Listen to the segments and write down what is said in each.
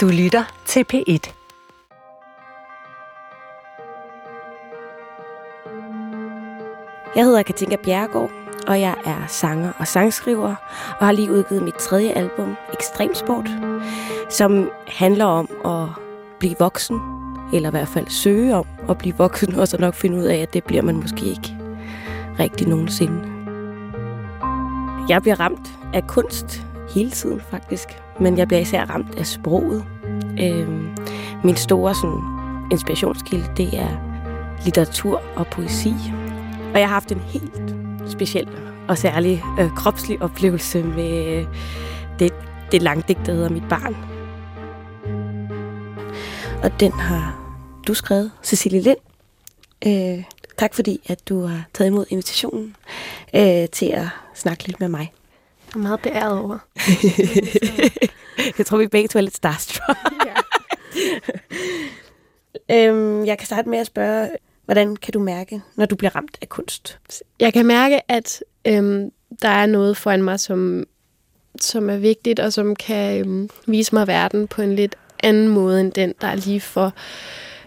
Du lytter til P1. Jeg hedder Katinka Bjergård, og jeg er sanger og sangskriver, og har lige udgivet mit tredje album, Ekstremsport, som handler om at blive voksen, eller i hvert fald søge om at blive voksen, og så nok finde ud af, at det bliver man måske ikke rigtig nogensinde. Jeg bliver ramt af kunst hele tiden faktisk, men jeg bliver især ramt af sproget. Øh, min store sådan, inspirationskilde, det er litteratur og poesi. Og jeg har haft en helt speciel og særlig øh, kropslig oplevelse med øh, det, det langdigt, der hedder Mit Barn. Og den har du skrevet, Cecilie Lind. Øh, tak fordi, at du har taget imod invitationen øh, til at snakke lidt med mig. Jeg er meget beæret over. jeg tror, vi begge to er lidt starstruck. ja. øhm, jeg kan starte med at spørge, hvordan kan du mærke, når du bliver ramt af kunst? Jeg kan mærke, at øhm, der er noget foran mig, som, som er vigtigt, og som kan øhm, vise mig verden på en lidt anden måde, end den, der er lige for.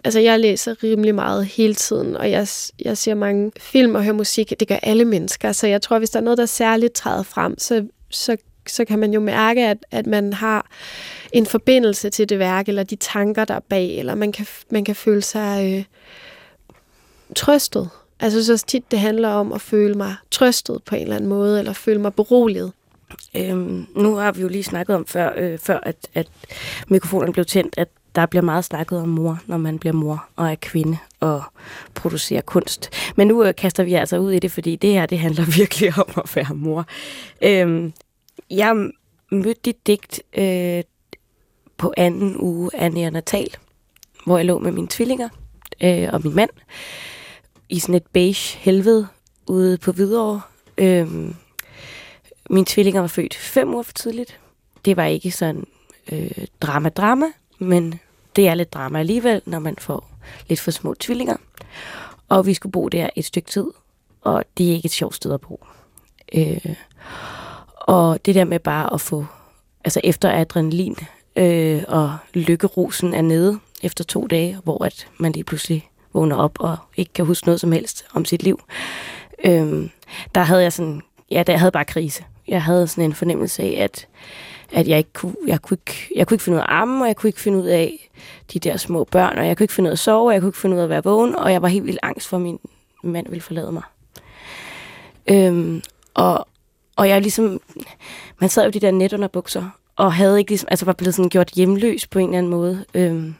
Altså, jeg læser rimelig meget hele tiden, og jeg, jeg ser mange film og hører musik. Det gør alle mennesker, så jeg tror, hvis der er noget, der særligt træder frem, så, så, så kan man jo mærke, at, at man har en forbindelse til det værk, eller de tanker, der er bag, eller man kan, man kan føle sig øh, trøstet. Altså, så tit det handler om at føle mig trøstet på en eller anden måde, eller føle mig beroliget. Øhm, nu har vi jo lige snakket om før, øh, før at, at mikrofonen blev tændt, at der bliver meget snakket om mor, når man bliver mor og er kvinde og producerer kunst. Men nu øh, kaster vi altså ud i det, fordi det her det handler virkelig om at være mor. Øhm, jeg mødte dit digt øh, på anden uge af neonatal, hvor jeg lå med mine tvillinger øh, og min mand i sådan et beige helvede ude på Hvidovre. Øhm, mine tvillinger var født fem uger for tidligt. Det var ikke sådan øh, drama-drama, men det er lidt drama alligevel, når man får lidt for små tvillinger. Og vi skulle bo der et stykke tid, og det er ikke et sjovt sted at bo. Øh, og det der med bare at få, altså efter adrenalin øh, og lykkerosen er nede efter to dage, hvor at man lige pludselig vågner op og ikke kan huske noget som helst om sit liv. Øh, der havde jeg sådan, ja, der havde bare krise. Jeg havde sådan en fornemmelse af, at at jeg ikke kunne, jeg kunne ikke, jeg kunne ikke finde ud af armen, og jeg kunne ikke finde ud af de der små børn, og jeg kunne ikke finde ud af at sove, og jeg kunne ikke finde ud af at være vågen, og jeg var helt vildt angst for, at min mand ville forlade mig. Øhm, og, og jeg ligesom, man sad jo de der net under bukser, og havde ikke ligesom, altså var blevet sådan gjort hjemløs på en eller anden måde. Øhm,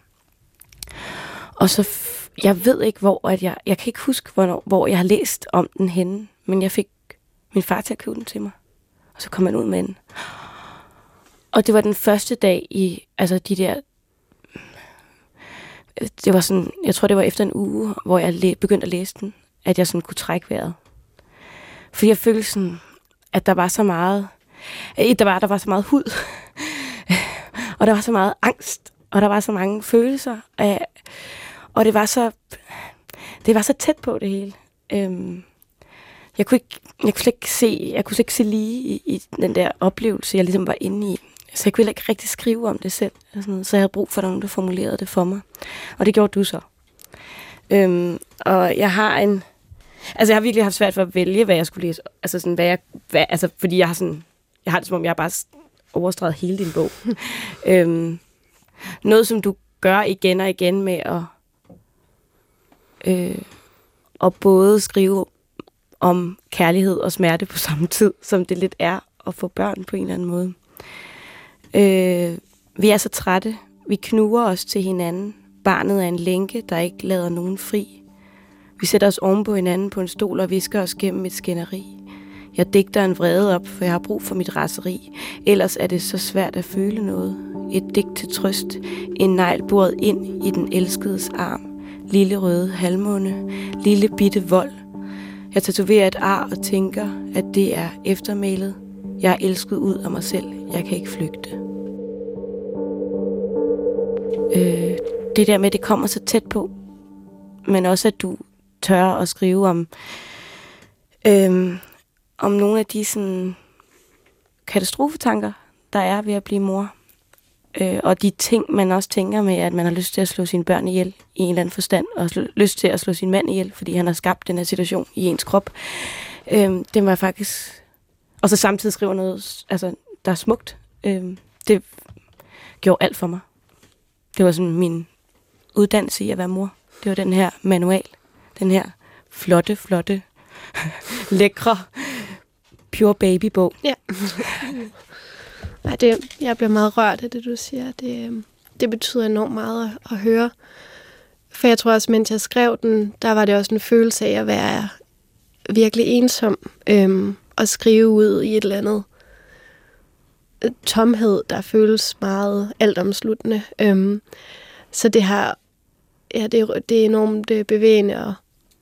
og så, jeg ved ikke, hvor, at jeg, jeg kan ikke huske, hvornår, hvor jeg har læst om den henne, men jeg fik min far til at købe den til mig. Og så kom han ud med den. Og det var den første dag i, altså de der, det var sådan, jeg tror det var efter en uge, hvor jeg læ- begyndte at læse den, at jeg sådan kunne trække vejret. For jeg følte sådan, at der var så meget, der var, der var så meget hud, og der var så meget angst, og der var så mange følelser, og det var så, det var så tæt på det hele. Øhm, jeg kunne ikke, jeg kunne slet ikke se, jeg kunne slet ikke se lige i, i den der oplevelse, jeg ligesom var inde i. Så jeg kunne ikke rigtig skrive om det selv. Sådan noget. Så jeg havde brug for nogen, der formulerede det for mig. Og det gjorde du så. Øhm, og jeg har en... Altså, jeg har virkelig haft svært for at vælge, hvad jeg skulle læse. Altså, sådan, hvad jeg, hvad, altså fordi jeg har sådan... Jeg har det som om, jeg har bare overstreget hele din bog. øhm, noget, som du gør igen og igen med at... Øh, at både skrive om kærlighed og smerte på samme tid, som det lidt er at få børn på en eller anden måde. Øh, vi er så trætte. Vi knuger os til hinanden. Barnet er en lænke, der ikke lader nogen fri. Vi sætter os oven på hinanden på en stol og visker os gennem et skænderi. Jeg digter en vrede op, for jeg har brug for mit raseri. Ellers er det så svært at føle noget. Et digt til trøst. En negl boret ind i den elskedes arm. Lille røde halvmåne. Lille bitte vold. Jeg tatoverer et ar og tænker, at det er eftermælet. Jeg er elsket ud af mig selv. Jeg kan ikke flygte. Øh, det der med, at det kommer så tæt på, men også at du tør at skrive om, øh, om nogle af de sådan, katastrofetanker, der er ved at blive mor. Øh, og de ting, man også tænker med, at man har lyst til at slå sine børn ihjel i en eller anden forstand, og sl- lyst til at slå sin mand ihjel, fordi han har skabt den her situation i ens krop, øh, det var faktisk... Og så samtidig skriver noget, altså, der er smukt. Øh, det gjorde alt for mig. Det var sådan min uddannelse i at være mor. Det var den her manual. Den her flotte, flotte, lækre, pure baby-bog. Ja. Ej, det, jeg bliver meget rørt af det, du siger. Det, øhm, det betyder enormt meget at, at høre. For jeg tror også, mens jeg skrev den, der var det også en følelse af at være virkelig ensom. Øhm, at skrive ud i et eller andet øh, tomhed, der føles meget altomsluttende. Øhm, så det har, ja, det, er- det er enormt øh, bevægende at,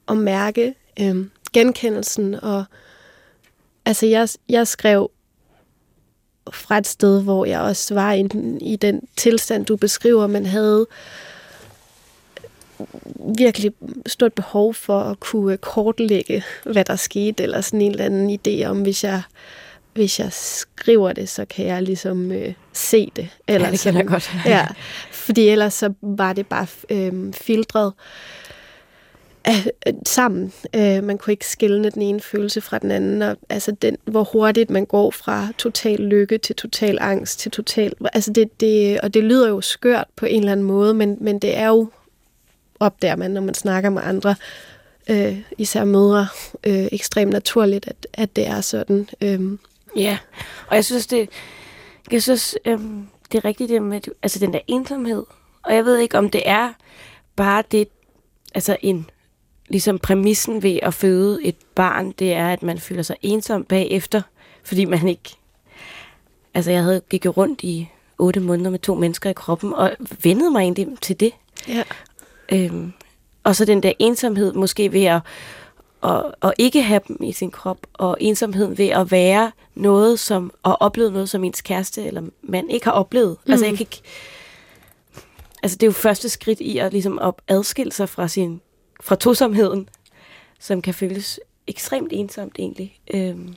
at mærke øhm, genkendelsen. Og altså, jeg, jeg skrev fra et sted, hvor jeg også var i, den- i den tilstand, du beskriver, men havde virkelig stort behov for at kunne kortlægge, hvad der skete, eller sådan en eller anden idé om, hvis jeg, hvis jeg skriver det, så kan jeg ligesom øh, se det. Eller Ja, det kender jeg sådan- godt. ja, fordi ellers så var det bare øh, filtret øh, øh, sammen. Øh, man kunne ikke skille den ene følelse fra den anden. Og, altså den, hvor hurtigt man går fra total lykke til total angst til total... Altså det, det, og det lyder jo skørt på en eller anden måde, men, men det er jo, opdager man, når man snakker med andre, øh, især mødre, øh, ekstremt naturligt, at, at det er sådan. Øh, Ja, og jeg synes, det, jeg synes, øhm, det er rigtigt det med, altså den der ensomhed. Og jeg ved ikke, om det er bare det, altså en, ligesom præmissen ved at føde et barn, det er, at man føler sig ensom bagefter, fordi man ikke, altså jeg havde gik rundt i otte måneder med to mennesker i kroppen, og vendede mig egentlig til det. ja. Øhm, og så den der ensomhed måske ved at, at, at ikke have dem i sin krop, og ensomheden ved at være noget, som, og opleve noget, som ens kæreste eller mand ikke har oplevet. Mm. Altså jeg kan ikke, altså det er jo første skridt i at, ligesom at adskille sig fra, sin, fra tosomheden, som kan føles ekstremt ensomt egentlig. Øhm,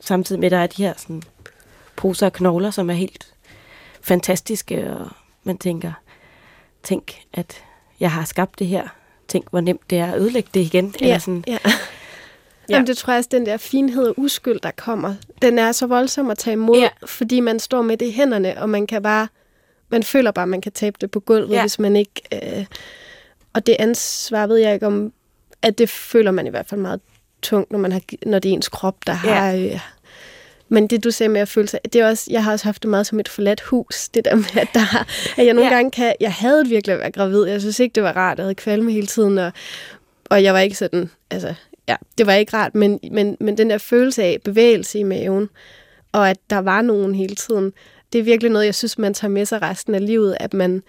samtidig med, at der er de her sådan, poser og knogler, som er helt fantastiske, og man tænker, tænk, at jeg har skabt det her. Tænk, hvor nemt det er at ødelægge det igen. Eller sådan. Ja. Ja. Jamen, det tror jeg også, den der finhed og uskyld, der kommer, den er så voldsom at tage imod, Ja. ja. fordi man står med det i hænderne, og man kan bare, man føler bare, man kan tabe det på gulvet, Ja. ja. hvis man ikke, øh, og det ansvar ved jeg ikke om, at det føler man i hvert fald meget tungt, når, man har, når det er ens krop, der Ja. har... Øh, men det, du sagde med at føle sig, det er også, jeg har også haft det meget som et forladt hus, det der med, at, der, at jeg nogle Ja. gange kan, jeg havde virkelig at være gravid, jeg synes ikke, det var rart, jeg havde kvalme hele tiden, og, og jeg var ikke sådan, altså, ja, det var ikke rart, men, men, men den der følelse af bevægelse i maven, og at der var nogen hele tiden, det er virkelig noget, jeg synes, man tager med sig resten af livet, at man,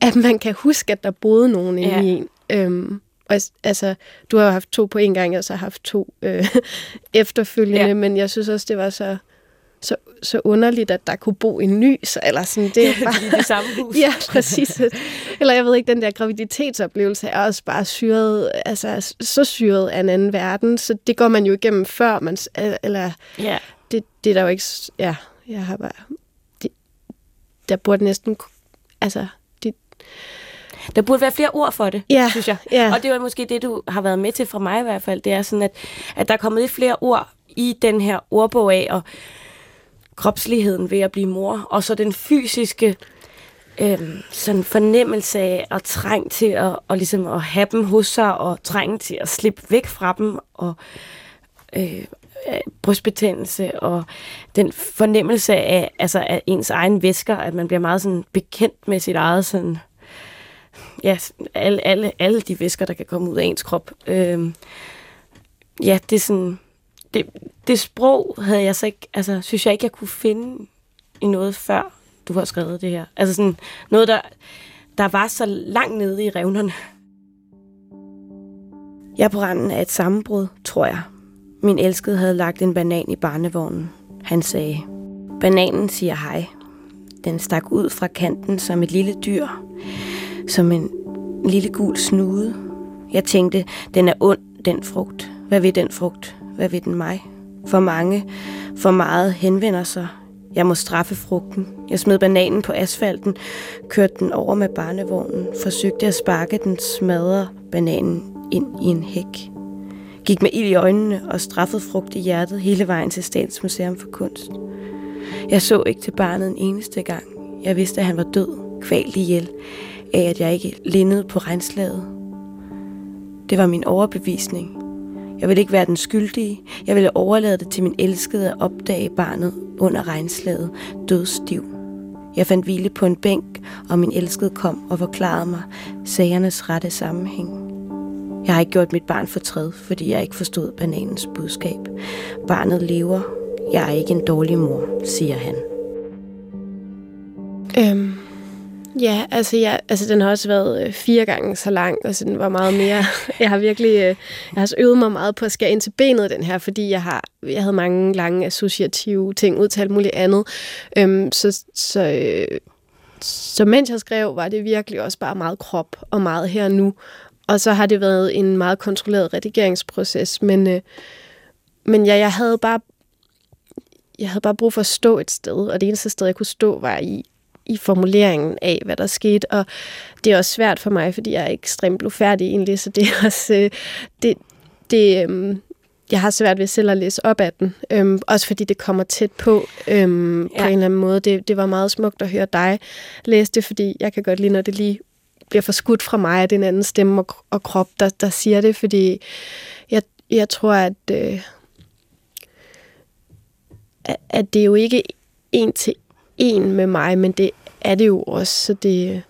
at man kan huske, at der boede nogen inde Ja. i en. Øhm, og altså, du har jo haft to på en gang, og så har haft to øh, efterfølgende, Ja. men jeg synes også, det var så, så, så underligt, at der kunne bo en ny, så, eller sådan, det er bare... det samme hus. Ja, præcis. Eller jeg ved ikke, den der graviditetsoplevelse er også bare syret, altså så syret af en anden verden, så det går man jo igennem før, man, eller ja. det, det er der jo ikke, ja, jeg har bare, det, der burde næsten, altså, det, Der burde være flere ord for det, Ja, synes jeg. ja. Og det var måske det, du har været med til fra mig i hvert fald. Det er sådan, at, at der er kommet lidt flere ord i den her ordbog af, og kropsligheden ved at blive mor, og så den fysiske øhm, sådan fornemmelse af og træng til at, og ligesom at have dem hos sig, og trænge til at slippe væk fra dem, og øh, øh, brystbetændelse, og den fornemmelse af, altså af ens egen væsker, at man bliver meget sådan bekendt med sit eget sådan, ja, alle, alle, alle de væsker, der kan komme ud af ens krop. Øh, ja, det er sådan, det, det sprog havde jeg så ikke, altså synes jeg ikke, jeg kunne finde i noget før, du har skrevet det her. Altså sådan noget, der, der var så langt nede i revnerne. Jeg er på randen af et sammenbrud, tror jeg. Min elskede havde lagt en banan i barnevognen. Han sagde, bananen siger hej. Den stak ud fra kanten som et lille dyr, som en lille gul snude. Jeg tænkte, den er ond, den frugt. Hvad vil den frugt? Hvad vil den mig? For mange, for meget henvender sig. Jeg må straffe frugten. Jeg smed bananen på asfalten, kørte den over med barnevognen, forsøgte at sparke den smadre bananen ind i en hæk. Gik med ild i øjnene og straffede frugt i hjertet hele vejen til Statens Museum for Kunst. Jeg så ikke til barnet en eneste gang. Jeg vidste, at han var død, kvalt ihjel, af at jeg ikke lindede på regnslaget. Det var min overbevisning. Jeg ville ikke være den skyldige. Jeg ville overlade det til min elskede at opdage barnet under regnslaget, dødstiv. Jeg fandt hvile på en bænk, og min elskede kom og forklarede mig sagernes rette sammenhæng. Jeg har ikke gjort mit barn fortræd, fordi jeg ikke forstod bananens budskab. Barnet lever. Jeg er ikke en dårlig mor, siger han. Øhm, ja, altså, jeg, altså den har også været øh, fire gange så lang, og så den var meget mere... jeg har virkelig... Øh, jeg har også øvet mig meget på at skære ind til benet den her, fordi jeg har jeg havde mange lange associative ting, udtalt muligt andet. Øhm, så, så, øh, så mens jeg skrev, var det virkelig også bare meget krop og meget her og nu. Og så har det været en meget kontrolleret redigeringsproces, men, øh, men ja, jeg havde bare jeg havde bare brug for at stå et sted, og det eneste sted, jeg kunne stå, var i, i formuleringen af, hvad der skete, og det er også svært for mig, fordi jeg er ekstremt blufærdig egentlig, så det er også, øh, det, det, øh, jeg har svært ved selv at læse op af den, øhm, også fordi det kommer tæt på øhm, ja. på en eller anden måde. Det, det var meget smukt at høre dig læse det, fordi jeg kan godt lide, når det lige bliver forskudt fra mig, at det er en anden stemme og, og krop, der, der siger det, fordi jeg, jeg tror, at, øh, at det er jo ikke en til en med mig, men det er det jo også, så det...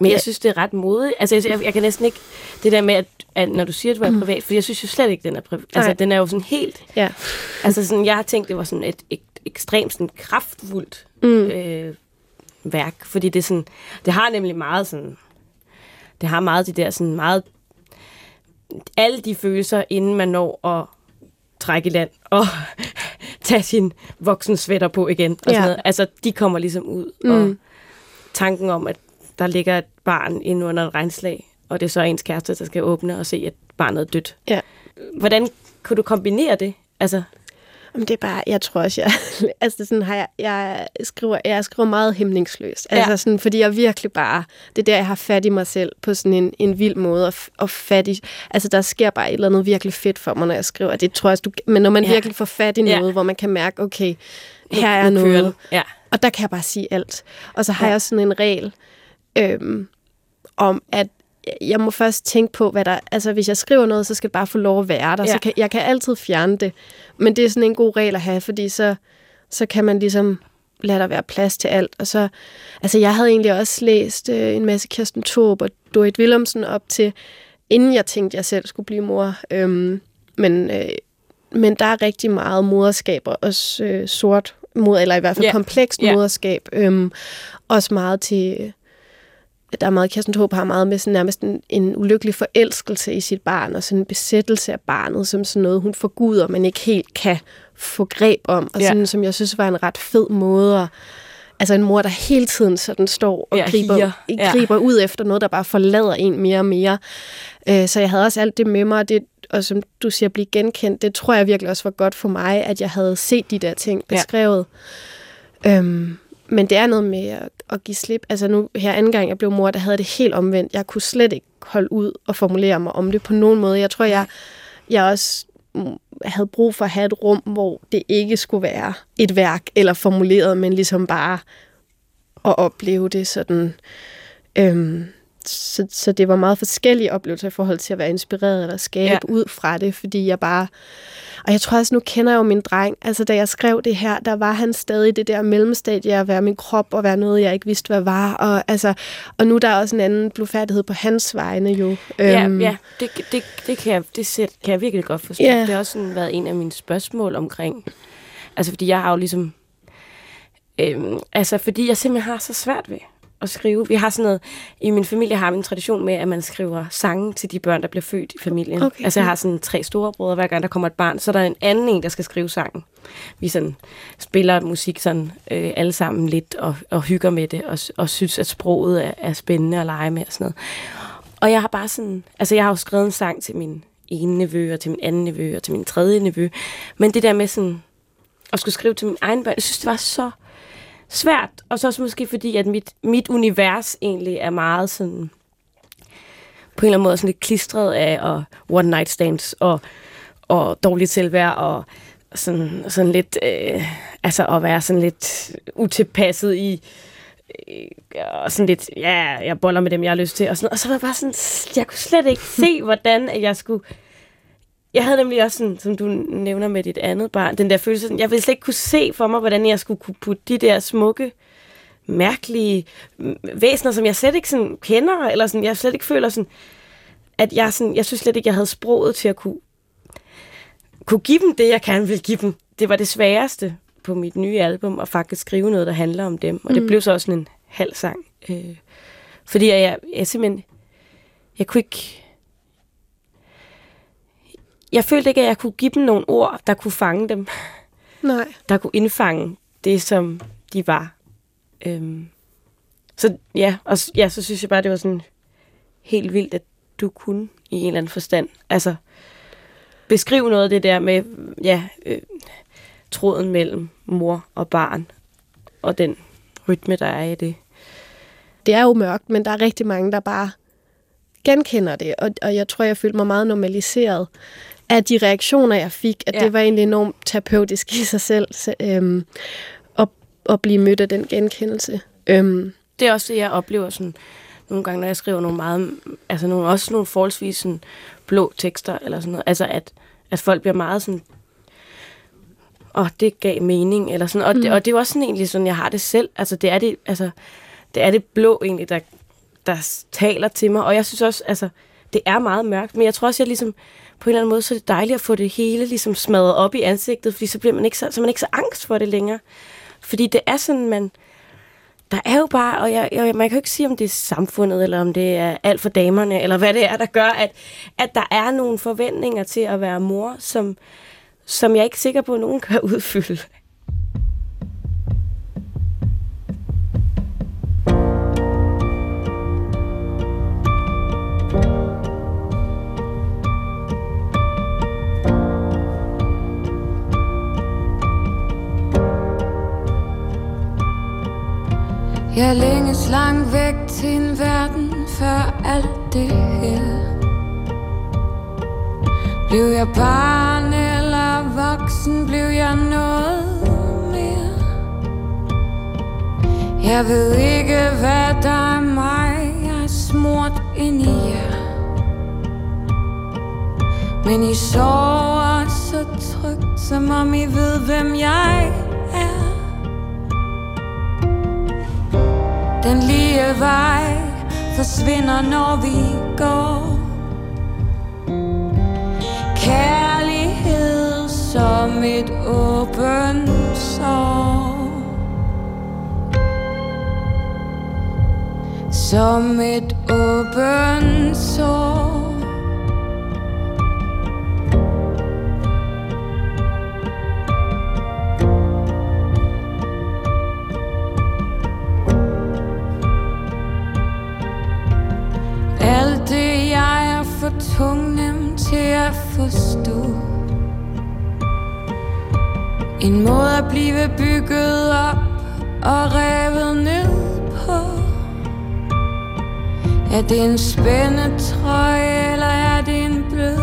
Men jeg synes, det er ret modigt. Altså, jeg, jeg kan næsten ikke... Det der med, at, at når du siger, at du er mm. privat, for jeg synes jo slet ikke, den er privat. Altså, den er jo sådan helt... Ja. Altså, sådan, jeg har tænkt, det var sådan et, et ekstremt sådan kraftfuldt mm. øh, værk, fordi det sådan, det har nemlig meget sådan, det har meget de der sådan meget, alle de følelser, inden man når at trække i land og tage sin voksen svætter på igen. Og ja. sådan noget. Altså, de kommer ligesom ud. Mm. Og tanken om, at der ligger et barn inde under et regnslag, og det er så ens kæreste, der skal åbne og se, at barnet er dødt. Ja. Hvordan kunne du kombinere det? Altså, Jamen, det er bare, jeg tror også, jeg, altså sådan har jeg, jeg skriver, jeg skriver meget hæmningsløst. Altså ja. sådan, fordi jeg virkelig bare, det er der, jeg har fat i mig selv på sådan en, en vild måde, og, og fat i, altså der sker bare et eller andet virkelig fedt for mig, når jeg skriver. Det tror jeg, du, men når man ja. virkelig får fat i noget, ja. hvor man kan mærke, okay, her er noget, ja. og der kan jeg bare sige alt. Og så har ja. jeg sådan en regel, øhm, om at jeg må først tænke på, hvad der... Altså, hvis jeg skriver noget, så skal det bare få lov at være der. Ja. Så kan, jeg kan altid fjerne det. Men det er sådan en god regel at have, fordi så, så kan man ligesom lade der være plads til alt. Og så, altså, jeg havde egentlig også læst øh, en masse Kirsten Thorup og Dorit Willemsen op til, inden jeg tænkte, at jeg selv skulle blive mor. Øhm, men, øh, men der er rigtig meget moderskab, også øh, sort mod, eller i hvert fald yeah. komplekst yeah. moderskab. Øhm, også meget til der er meget, Kirsten Thorup har meget med sådan nærmest en, en ulykkelig forelskelse i sit barn, og sådan en besættelse af barnet, som sådan noget, hun forguder, men ikke helt kan få greb om, og sådan, ja. som jeg synes var en ret fed måde at, Altså en mor, der hele tiden sådan står og ja, griber, ja. griber ud efter noget, der bare forlader en mere og mere. Øh, så jeg havde også alt det med mig, og, det, og som du siger, blive genkendt, det tror jeg virkelig også var godt for mig, at jeg havde set de der ting beskrevet. Ja. Øhm, men det er noget med at, at give slip. Altså nu, her anden gang jeg blev mor, der havde det helt omvendt. Jeg kunne slet ikke holde ud og formulere mig om det på nogen måde. Jeg tror, jeg, jeg også havde brug for at have et rum, hvor det ikke skulle være et værk eller formuleret, men ligesom bare at opleve det sådan. Øhm, så, så det var meget forskellige oplevelser i forhold til at være inspireret eller skabe ja. ud fra det, fordi jeg bare og jeg tror også, nu kender jeg jo min dreng. Altså, da jeg skrev det her, der var han stadig det der mellemstadie at være min krop og være noget, jeg ikke vidste, hvad var. Og, altså, og nu der er også en anden blufærdighed på hans vegne jo. Ja, øhm, ja det, det, det, kan jeg, det kan jeg virkelig godt forstå. Ja. Det har også sådan været en af mine spørgsmål omkring. Altså, fordi jeg har jo ligesom... Øhm, altså, fordi jeg simpelthen har så svært ved at skrive. Vi har sådan noget, i min familie har vi en tradition med, at man skriver sange til de børn, der bliver født i familien. Okay. Altså jeg har sådan tre store brødre, hver gang der kommer et barn, så er der en anden en, der skal skrive sangen. Vi sådan spiller musik sådan øh, alle sammen lidt og, og hygger med det, og, og synes, at sproget er, er spændende at lege med og sådan noget. Og jeg har bare sådan, altså jeg har jo skrevet en sang til min ene nevø, og til min anden nevø, og til min tredje nevø. Men det der med sådan, at skulle skrive til min egen børn. Jeg synes, det var så svært. Og så også måske fordi, at mit, mit univers egentlig er meget sådan på en eller anden måde sådan lidt klistret af og one night stands og, og dårligt selvværd og sådan, sådan lidt, øh, altså at være sådan lidt utilpasset i, øh, og sådan lidt, ja, jeg boller med dem, jeg har lyst til, og, sådan, og så var jeg bare sådan, jeg kunne slet ikke se, hvordan jeg skulle, jeg havde nemlig også sådan, som du nævner med dit andet barn, den der følelse, jeg ville slet ikke kunne se for mig, hvordan jeg skulle kunne putte de der smukke, mærkelige væsener, som jeg slet ikke sådan kender, eller sådan, jeg slet ikke føler sådan, at jeg, sådan, jeg synes slet ikke, jeg havde sproget til at kunne, kunne give dem det, jeg gerne ville give dem. Det var det sværeste på mit nye album, at faktisk skrive noget, der handler om dem. Og det mm. blev så også sådan en halv sang. Øh, fordi jeg, jeg, jeg simpelthen, jeg kunne ikke, jeg følte ikke, at jeg kunne give dem nogle ord, der kunne fange dem. Nej. Der kunne indfange det, som de var. Øhm, så ja, og ja, så synes jeg bare, det var sådan helt vildt, at du kunne i en eller anden forstand. Altså, beskrive noget af det der med, ja, øh, tråden mellem mor og barn, og den rytme, der er i det. Det er jo mørkt, men der er rigtig mange, der bare genkender det, og, og jeg tror, jeg følte mig meget normaliseret af de reaktioner, jeg fik, at ja. det var egentlig enormt terapeutisk i sig selv, så, øhm, at, at blive mødt af den genkendelse. Øhm. Det er også det, jeg oplever sådan, nogle gange, når jeg skriver nogle meget, altså nogle, også nogle forholdsvis sådan, blå tekster, eller sådan noget, altså at, at folk bliver meget sådan, og det gav mening, eller sådan, og, mm. det, og det er jo også sådan egentlig sådan, jeg har det selv, altså det er det, altså, det er det blå egentlig, der, der taler til mig, og jeg synes også, altså, det er meget mørkt, men jeg tror også, jeg ligesom, på en eller anden måde, så er det dejligt at få det hele ligesom smadret op i ansigtet, fordi så bliver man ikke så, så man ikke så angst for det længere. Fordi det er sådan, man, der er jo bare, og jeg, jeg, man kan jo ikke sige, om det er samfundet, eller om det er alt for damerne, eller hvad det er, der gør, at, at der er nogle forventninger til at være mor, som, som jeg er ikke sikker på, at nogen kan udfylde. Jeg længes langt væk til en verden før alt det her. Blev jeg barn eller voksen, blev jeg noget mere? Jeg ved ikke, hvad der er mig, jeg er smurt ind i jer. Men I sover så trygt, som om I ved, hvem jeg er. Lige vej forsvinder, når vi går. Kærlighed som et åbent sår. Som et åbent sår. For tungen til at forstå En måde at blive bygget op og revet ned på Er det en spændetrøje, eller er det en blød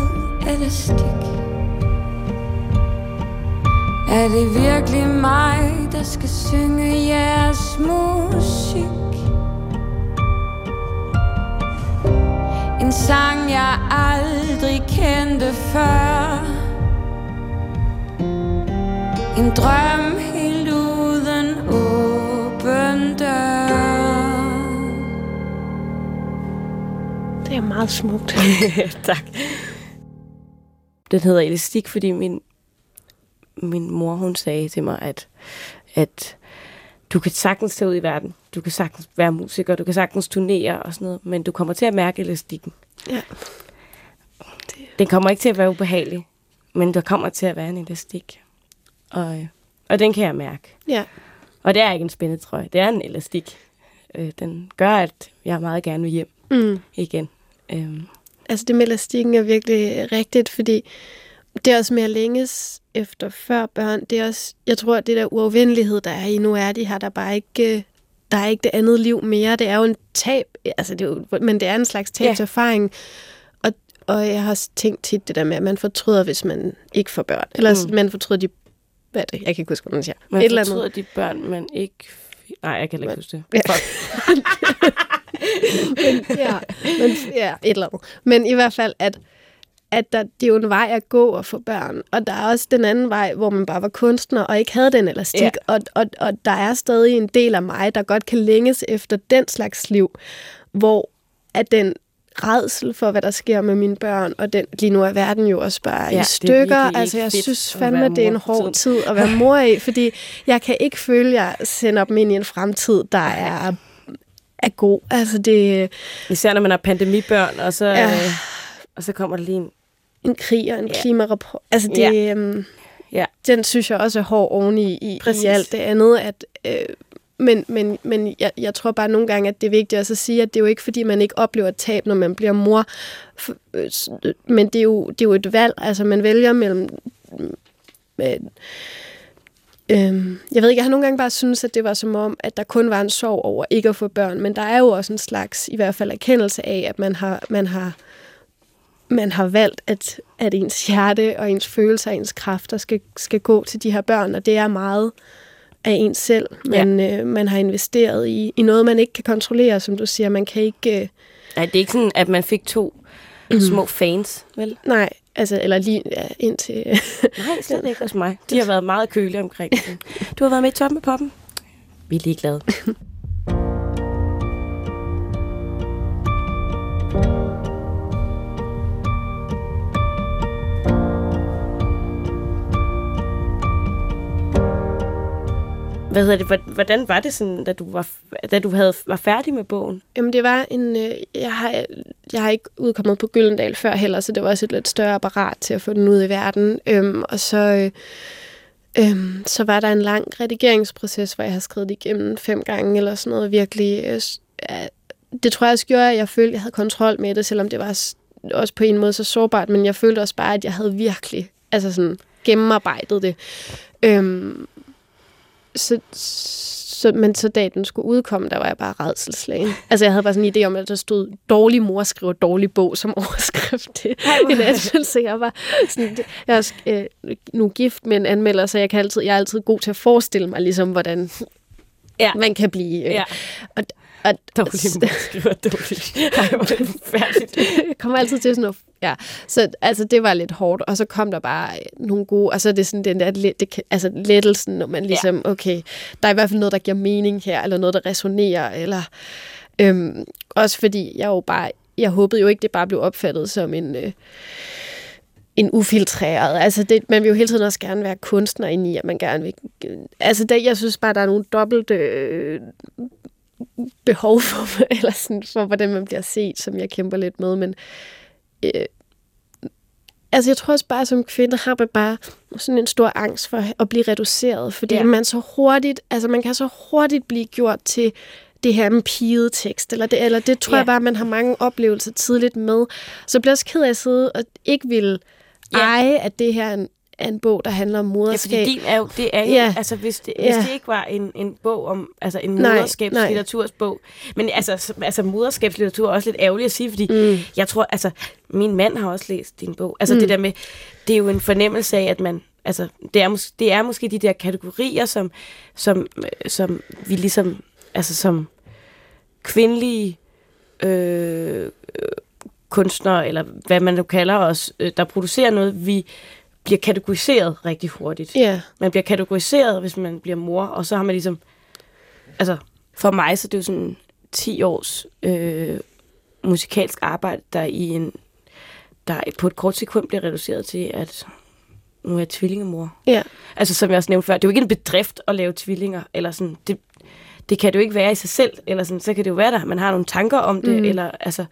elastik? Er det virkelig mig, der skal synge jeres musik? Sang jeg aldrig kendte før En drøm helt uden åben dør Det er meget smukt. tak. Den hedder Elastik, fordi min, min mor hun sagde til mig, at, at du kan sagtens tage ud i verden. Du kan sagtens være musiker, du kan sagtens turnere og sådan noget, men du kommer til at mærke elastikken. Ja. Det... Den kommer ikke til at være ubehagelig, men der kommer til at være en elastik. Og, og den kan jeg mærke. Ja. Og det er ikke en spændetrøje, det er en elastik. Øh, den gør, at jeg meget gerne vil hjem mm. igen. Øhm. Altså det med elastikken er virkelig rigtigt, fordi det er også mere længes efter før børn. Det er også, jeg tror, det der uafvendelighed, der er i nu, er de her, der bare ikke, øh, der er ikke det andet liv mere. Det er jo en tab, altså det er jo, men det er en slags tabserfaring. Ja. Og, og jeg har tænkt tit det der med, at man fortryder, hvis man ikke får børn. Eller mm. man fortryder de, hvad er det? Jeg kan ikke huske, hvad man siger. Man Et fortryder eller de børn, man ikke... Nej, jeg kan ikke huske det. Ja. men, ja, men, ja, et eller andet. Men i hvert fald, at at der, det er jo en vej at gå og få børn. Og der er også den anden vej, hvor man bare var kunstner og ikke havde den elastik. Ja. Og, og, og der er stadig en del af mig, der godt kan længes efter den slags liv, hvor at den redsel for, hvad der sker med mine børn, og den, lige nu er verden jo også bare ja, i stykker. Altså, jeg synes fandme, det er en hård tid at være mor i, fordi jeg kan ikke føle, at jeg sender dem ind i en fremtid, der er, er god. Altså, det... Især når man har pandemibørn, og så... Ja. Øh og så kommer der lige en... En krig og en ja. klimarapport. Altså, det, ja. Øhm, ja. den synes jeg også er hård oven i, i, i alt det andet, at... Øh, men, men, men jeg, jeg tror bare nogle gange, at det er vigtigt at sige, at det er jo ikke, fordi man ikke oplever et tab, når man bliver mor. Øh, men det er jo, det er jo et valg. Altså, man vælger mellem... Øh, Øhm, jeg ved ikke, jeg har nogle gange bare synes, at det var som om, at der kun var en sorg over ikke at få børn, men der er jo også en slags, i hvert fald erkendelse af, at man har, man har man har valgt, at, at ens hjerte og ens følelser og ens kræfter skal, skal gå til de her børn, og det er meget af ens selv. Man, ja. øh, man har investeret i, i noget, man ikke kan kontrollere, som du siger. Man kan ikke... Øh... Nej, det er ikke sådan, at man fik to mm. små fans, vel? Nej, altså, eller lige ja, indtil... Nej, slet ikke hos mig. De har været meget kølige omkring. Du har været med i toppen med poppen. Vi er ligeglade. Hvad hedder det? Hvordan var det sådan, da du var, da du havde, var færdig med bogen? Jamen, det var en... Øh, jeg, har, jeg har ikke udkommet på Gyldendal før heller, så det var også et lidt større apparat til at få den ud i verden. Øhm, og så... Øh, Øhm, så var der en lang redigeringsproces, hvor jeg har skrevet det igennem fem gange eller sådan noget virkelig. Øh, det tror jeg også gjorde, at jeg følte, at jeg havde kontrol med det, selvom det var også på en måde så sårbart, men jeg følte også bare, at jeg havde virkelig altså sådan, gennemarbejdet det. Øhm, så, så, men så da den skulle udkomme, der var jeg bare redselslagen. Altså jeg havde bare sådan en idé om, at der stod dårlig mor skriver dårlig bog som overskrift til en anmeldelse. Jeg var sådan, jeg er øh, nu gift med en anmelder, så jeg, kan altid, jeg er altid god til at forestille mig, ligesom, hvordan ja. man kan blive. Øh. Ja. Og, og, dårlig mor skriver. Ej, hvor det forfærdeligt. jeg kommer altid til sådan noget, ja. Så altså, det var lidt hårdt, og så kom der bare nogle gode, og så er det sådan den der, det, altså lettelsen, når man ligesom, ja. okay, der er i hvert fald noget, der giver mening her, eller noget, der resonerer, eller øhm, også fordi jeg jo bare, jeg håbede jo ikke, det bare blev opfattet som en, øh, en ufiltreret. Altså det, man vil jo hele tiden også gerne være kunstner ind i, at man gerne vil... Altså det, jeg synes bare, der er nogle dobbelt øh, behov for, eller sådan, for, hvordan man bliver set, som jeg kæmper lidt med. Men øh, altså, jeg tror også bare, som kvinde har man bare sådan en stor angst for at blive reduceret, fordi ja. man så hurtigt, altså man kan så hurtigt blive gjort til det her med piget tekst, eller det, eller det tror ja. jeg bare, man har mange oplevelser tidligt med. Så jeg bliver også ked af at sidde og ikke vil ja. eje, at det her er en, er en bog, der handler om moderskab. Ja, fordi din er jo, det er jo, ja. altså hvis det, ja. hvis det ikke var en, en bog om, altså en moderskabslitteratursbog, men altså, altså moderskabslitteratur er også lidt ærgerligt at sige, fordi mm. jeg tror, altså min mand har også læst din bog. Altså mm. det der med, det er jo en fornemmelse af, at man, altså det er, mås- det er måske de der kategorier, som, som, som vi ligesom, altså som kvindelige øh, kunstnere, eller hvad man nu kalder os, øh, der producerer noget, vi bliver kategoriseret rigtig hurtigt. Yeah. Man bliver kategoriseret, hvis man bliver mor, og så har man ligesom... Altså, for mig så er det jo sådan 10 års øh, musikalsk arbejde, der i en der på et kort sekund bliver reduceret til, at nu er jeg tvillingemor. Ja. Altså, som jeg også nævnte før, det er jo ikke en bedrift at lave tvillinger, eller sådan, det, det kan det jo ikke være i sig selv, eller sådan, så kan det jo være der, man har nogle tanker om det, mm. eller altså,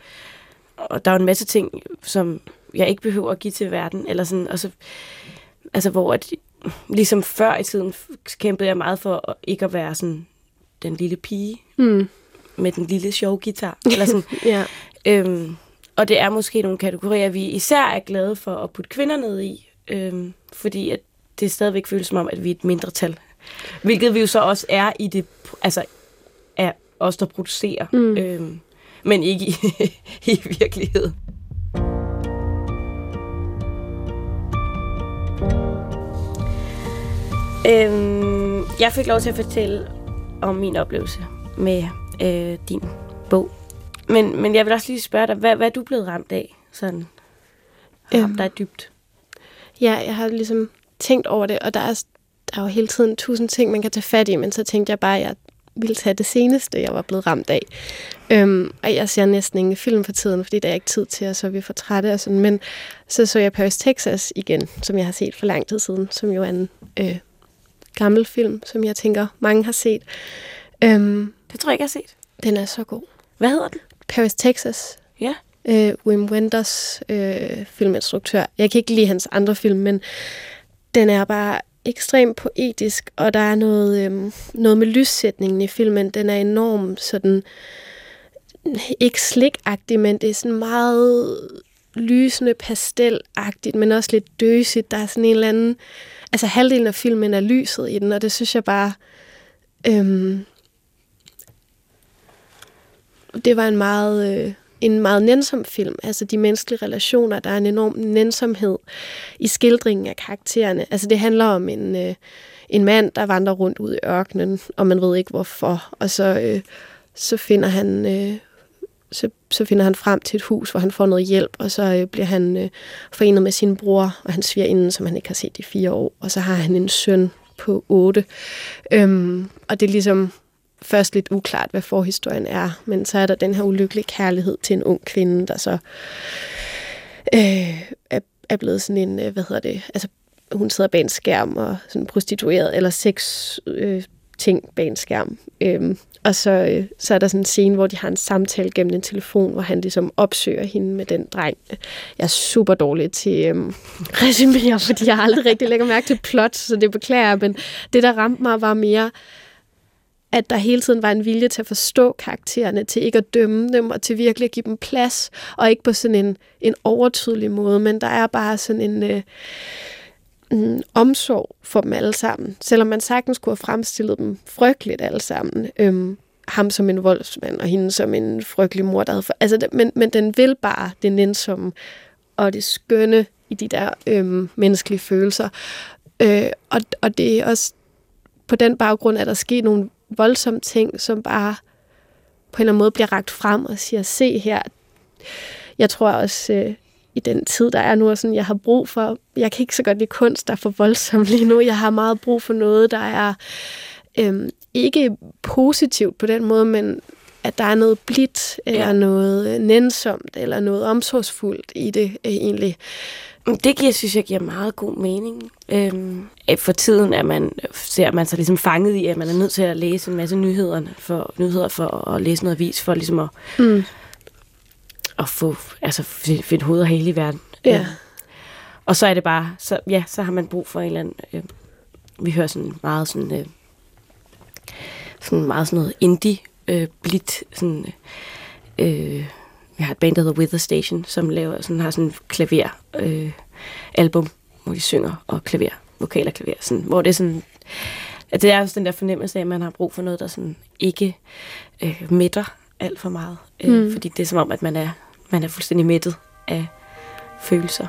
og der er en masse ting, som jeg ikke behøver at give til verden, eller sådan, og så, altså hvor at, ligesom før i tiden kæmpede jeg meget for at ikke at være sådan den lille pige mm. med den lille sjove guitar, eller sådan. ja. øhm, og det er måske nogle kategorier, vi især er glade for at putte kvinder ned i, Øhm, fordi at det stadigvæk føles som om, at vi er et mindretal. Hvilket vi jo så også er i det, altså er os, der producerer. Mm. Øhm, men ikke i, i virkeligheden. Øhm, jeg fik lov til at fortælle om min oplevelse med øh, din bog. Men, men jeg vil også lige spørge dig, hvad, hvad er du blevet ramt af? Sådan, ramt øhm, dig dybt. Ja, jeg har ligesom tænkt over det, og der er, der er jo hele tiden tusind ting, man kan tage fat i, men så tænkte jeg bare, at jeg ville tage det seneste, jeg var blevet ramt af. Øhm, og jeg ser næsten ingen film for tiden, fordi der er ikke tid til, og så er vi for trætte og sådan. Men så så jeg Paris, Texas igen, som jeg har set for lang tid siden, som jo er en øh, gammel film, som jeg tænker, mange har set. Øhm, det tror jeg ikke, jeg har set. Den er så god. Hvad hedder den? Paris, Texas. Ja. Øh, Wim Wenders øh, filminstruktør. Jeg kan ikke lide hans andre film, men den er bare ekstremt poetisk, og der er noget, øhm, noget med lyssætningen i filmen. Den er enormt sådan, ikke slikagtig, men det er sådan meget lysende, pastelagtigt, men også lidt døsigt. Der er sådan en eller anden... Altså halvdelen af filmen er lyset i den, og det synes jeg bare... Øhm, det var en meget... Øh, en meget nænsom film. Altså de menneskelige relationer, der er en enorm nænsomhed i skildringen af karaktererne. Altså det handler om en, øh, en mand, der vandrer rundt ud i ørkenen, og man ved ikke hvorfor. Og så, øh, så finder han... Øh, så, så finder han frem til et hus, hvor han får noget hjælp, og så øh, bliver han øh, forenet med sin bror og hans svigerinde, som han ikke har set i fire år. Og så har han en søn på otte. Øhm, og det er ligesom først lidt uklart, hvad forhistorien er, men så er der den her ulykkelige kærlighed til en ung kvinde, der så øh, er, er blevet sådan en, øh, hvad hedder det, altså hun sidder bag en skærm og sådan prostitueret, eller sex øh, ting bag en skærm. Øhm, og så, øh, så er der sådan en scene, hvor de har en samtale gennem en telefon, hvor han ligesom opsøger hende med den dreng. Jeg er super dårlig til øhm, resumere, fordi jeg aldrig rigtig lægger mærke til plot, så det beklager jeg, men det, der ramte mig, var mere, at der hele tiden var en vilje til at forstå karaktererne, til ikke at dømme dem, og til virkelig at give dem plads, og ikke på sådan en, en overtydelig måde, men der er bare sådan en, øh, en omsorg for dem alle sammen, selvom man sagtens kunne have fremstillet dem frygteligt alle sammen. Øhm, ham som en voldsmand, og hende som en frygtelig mor, der havde for... Altså, men, men den vil bare det nænsomme, og det skønne i de der øhm, menneskelige følelser. Øh, og, og det er også på den baggrund, at der sket nogle voldsomme ting, som bare på en eller anden måde bliver ragt frem og siger, se her. Jeg tror også, øh, i den tid, der er nu, og sådan, jeg har brug for, jeg kan ikke så godt lide kunst, der er for voldsom lige nu. Jeg har meget brug for noget, der er øh, ikke positivt på den måde, men at der er noget blidt, eller ja. noget nænsomt, eller noget omsorgsfuldt i det øh, egentlig. Det giver, synes jeg giver meget god mening. Øhm, for tiden er man, ser man sig ligesom fanget i, at man er nødt til at læse en masse nyheder for, nyheder for at læse noget avis, for ligesom at, mm. at få, altså, finde hoved og hele i verden. Ja. Øhm, og så er det bare, så, ja, så har man brug for en eller anden, øh, vi hører sådan meget sådan, øh, sådan meget sådan noget indie, øh, blidt, sådan, øh, vi har et band, der hedder Wither Station, som laver, sådan, har sådan en klaver øh, album, hvor de synger og klaver, vokal og klaver, sådan, hvor det er sådan, at det er også den der fornemmelse af, at man har brug for noget, der sådan ikke øh, mætter alt for meget. Øh, mm. Fordi det er som om, at man er, man er fuldstændig mættet af følelser.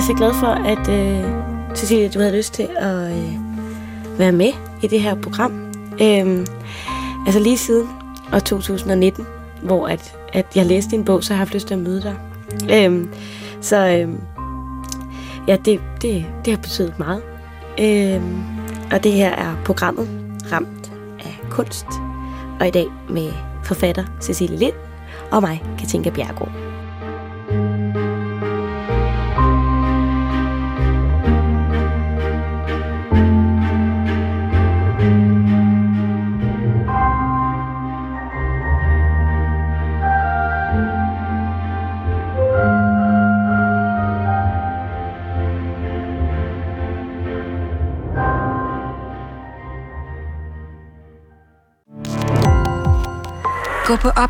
Er så glad for, at øh, Cecilie, du havde lyst til at øh, være med i det her program. Øh, altså lige siden år 2019, hvor at, at jeg læste din bog, så har jeg haft lyst til at møde dig. Øh, så øh, ja, det, det, det har betydet meget. Øh, og det her er programmet Ramt af kunst. Og i dag med forfatter Cecilie Lind og mig, Katinka Bjergård.